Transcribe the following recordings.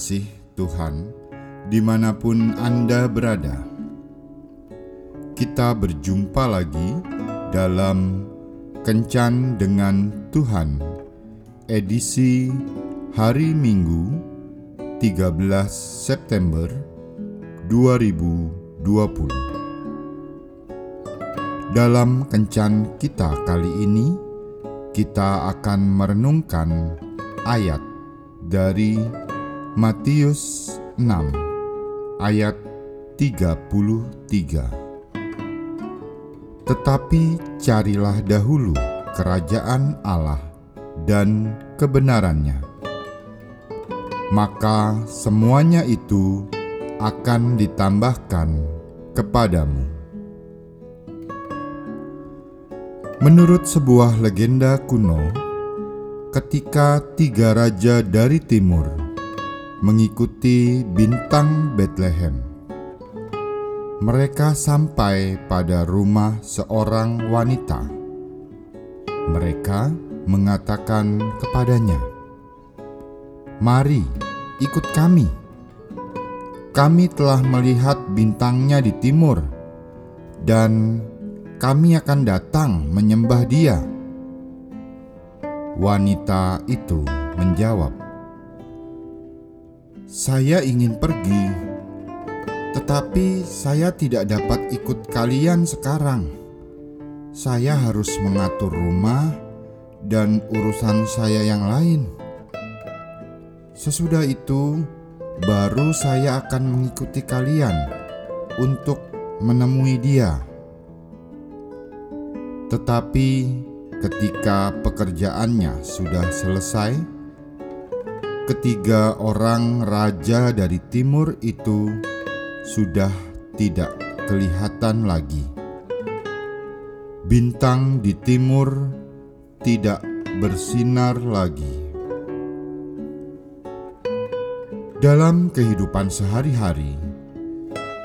kasih Tuhan, di mana pun Anda berada, kita berjumpa lagi dalam Kencan dengan Tuhan, edisi hari Minggu 13 September 2020. Dalam Kencan kita kali ini, kita akan merenungkan ayat dari Matius 6 ayat 33. Tetapi carilah dahulu kerajaan Allah dan kebenarannya, maka semuanya itu akan ditambahkan kepadamu. Menurut sebuah legenda kuno, ketika tiga raja dari timur mengikuti bintang Bethlehem, mereka sampai pada rumah seorang wanita. Mereka mengatakan kepadanya, "Mari, ikut kami. Kami telah melihat bintangnya di timur, dan kami akan datang menyembah Dia." Wanita itu menjawab, "Saya ingin pergi." Tetapi saya tidak dapat ikut kalian sekarang. Saya harus mengatur rumah dan urusan saya yang lain. Sesudah itu, baru saya akan mengikuti kalian untuk menemui Dia. Tetapi ketika pekerjaannya sudah selesai, ketiga orang raja dari timur itu sudah tidak kelihatan lagi. Bintang di timur tidak bersinar lagi. Dalam kehidupan sehari-hari,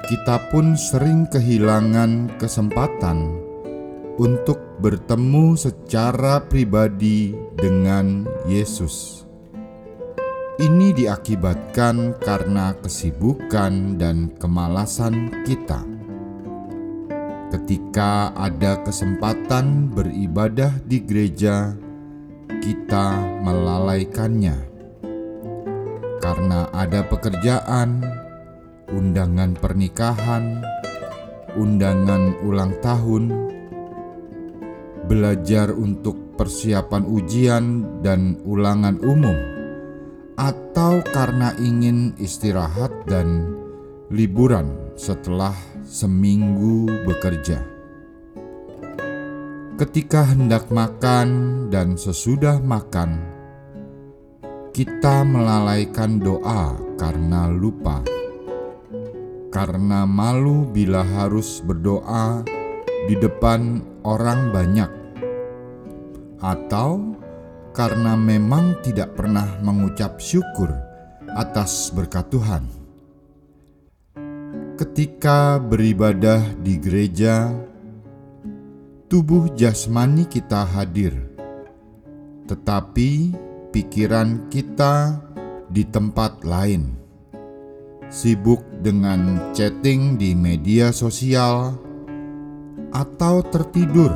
kita pun sering kehilangan kesempatan untuk bertemu secara pribadi dengan Yesus. Ini diakibatkan karena kesibukan dan kemalasan kita. Ketika ada kesempatan beribadah di gereja, kita melalaikannya karena ada pekerjaan, undangan pernikahan, undangan ulang tahun, belajar untuk persiapan ujian, dan ulangan umum atau karena ingin istirahat dan liburan setelah seminggu bekerja. Ketika hendak makan dan sesudah makan, kita melalaikan doa karena lupa, karena malu bila harus berdoa di depan orang banyak, atau karena memang tidak pernah mengucap syukur atas berkat Tuhan. Ketika beribadah di gereja, tubuh jasmani kita hadir, tetapi pikiran kita di tempat lain, sibuk dengan chatting di media sosial, atau tertidur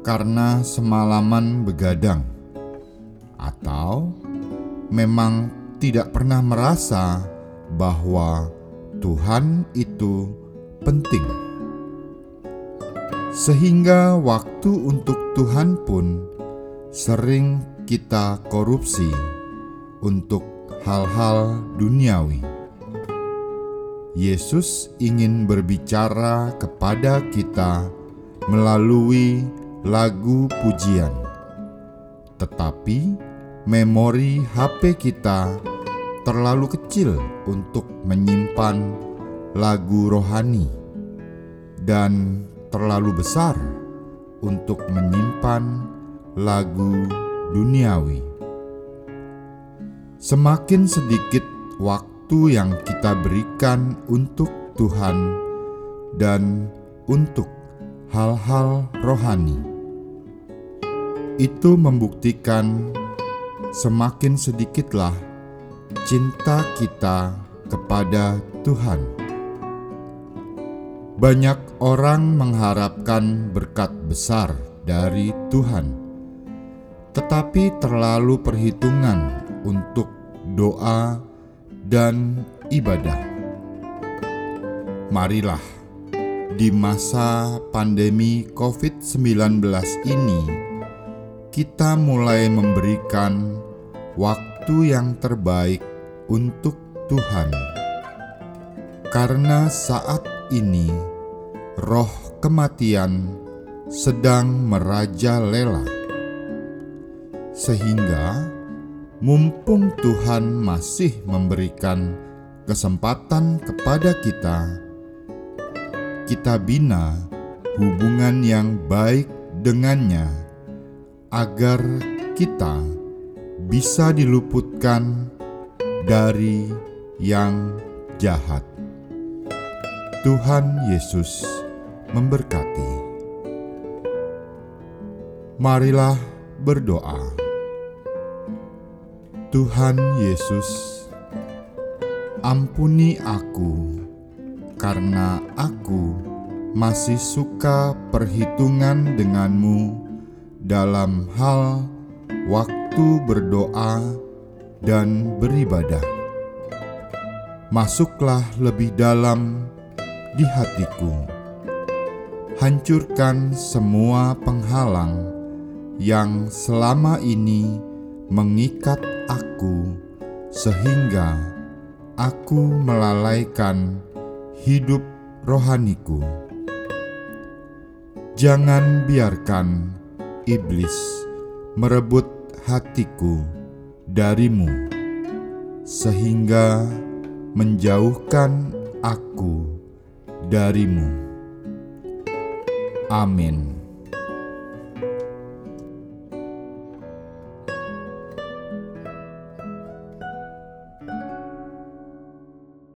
karena semalaman begadang atau memang tidak pernah merasa bahwa Tuhan itu penting, sehingga waktu untuk Tuhan pun sering kita korupsi untuk hal-hal duniawi. Yesus ingin berbicara kepada kita melalui lagu pujian, tetapi memori HP kita terlalu kecil untuk menyimpan lagu rohani dan terlalu besar untuk menyimpan lagu duniawi. Semakin sedikit waktu yang kita berikan untuk Tuhan dan untuk hal-hal rohani, itu membuktikan semakin sedikitlah cinta kita kepada Tuhan. Banyak orang mengharapkan berkat besar dari Tuhan, tetapi terlalu perhitungan untuk doa dan ibadah. Marilah di masa pandemi COVID-19 ini, kita mulai memberikan waktu yang terbaik untuk Tuhan, karena saat ini roh kematian sedang merajalela, sehingga mumpung Tuhan masih memberikan kesempatan kepada kita, kita bina hubungan yang baik dengannya, agar kita bisa diluputkan dari yang jahat. Tuhan Yesus memberkati. Marilah berdoa. Tuhan Yesus, ampuni aku karena aku masih suka perhitungan denganmu dalam hal waktu berdoa dan beribadah. Masuklah lebih dalam di hatiku. Hancurkan semua penghalang yang selama ini mengikat aku, sehingga aku melalaikan hidup rohaniku. Jangan biarkan iblis merebut hatiku darimu, sehingga menjauhkan aku darimu. Amin.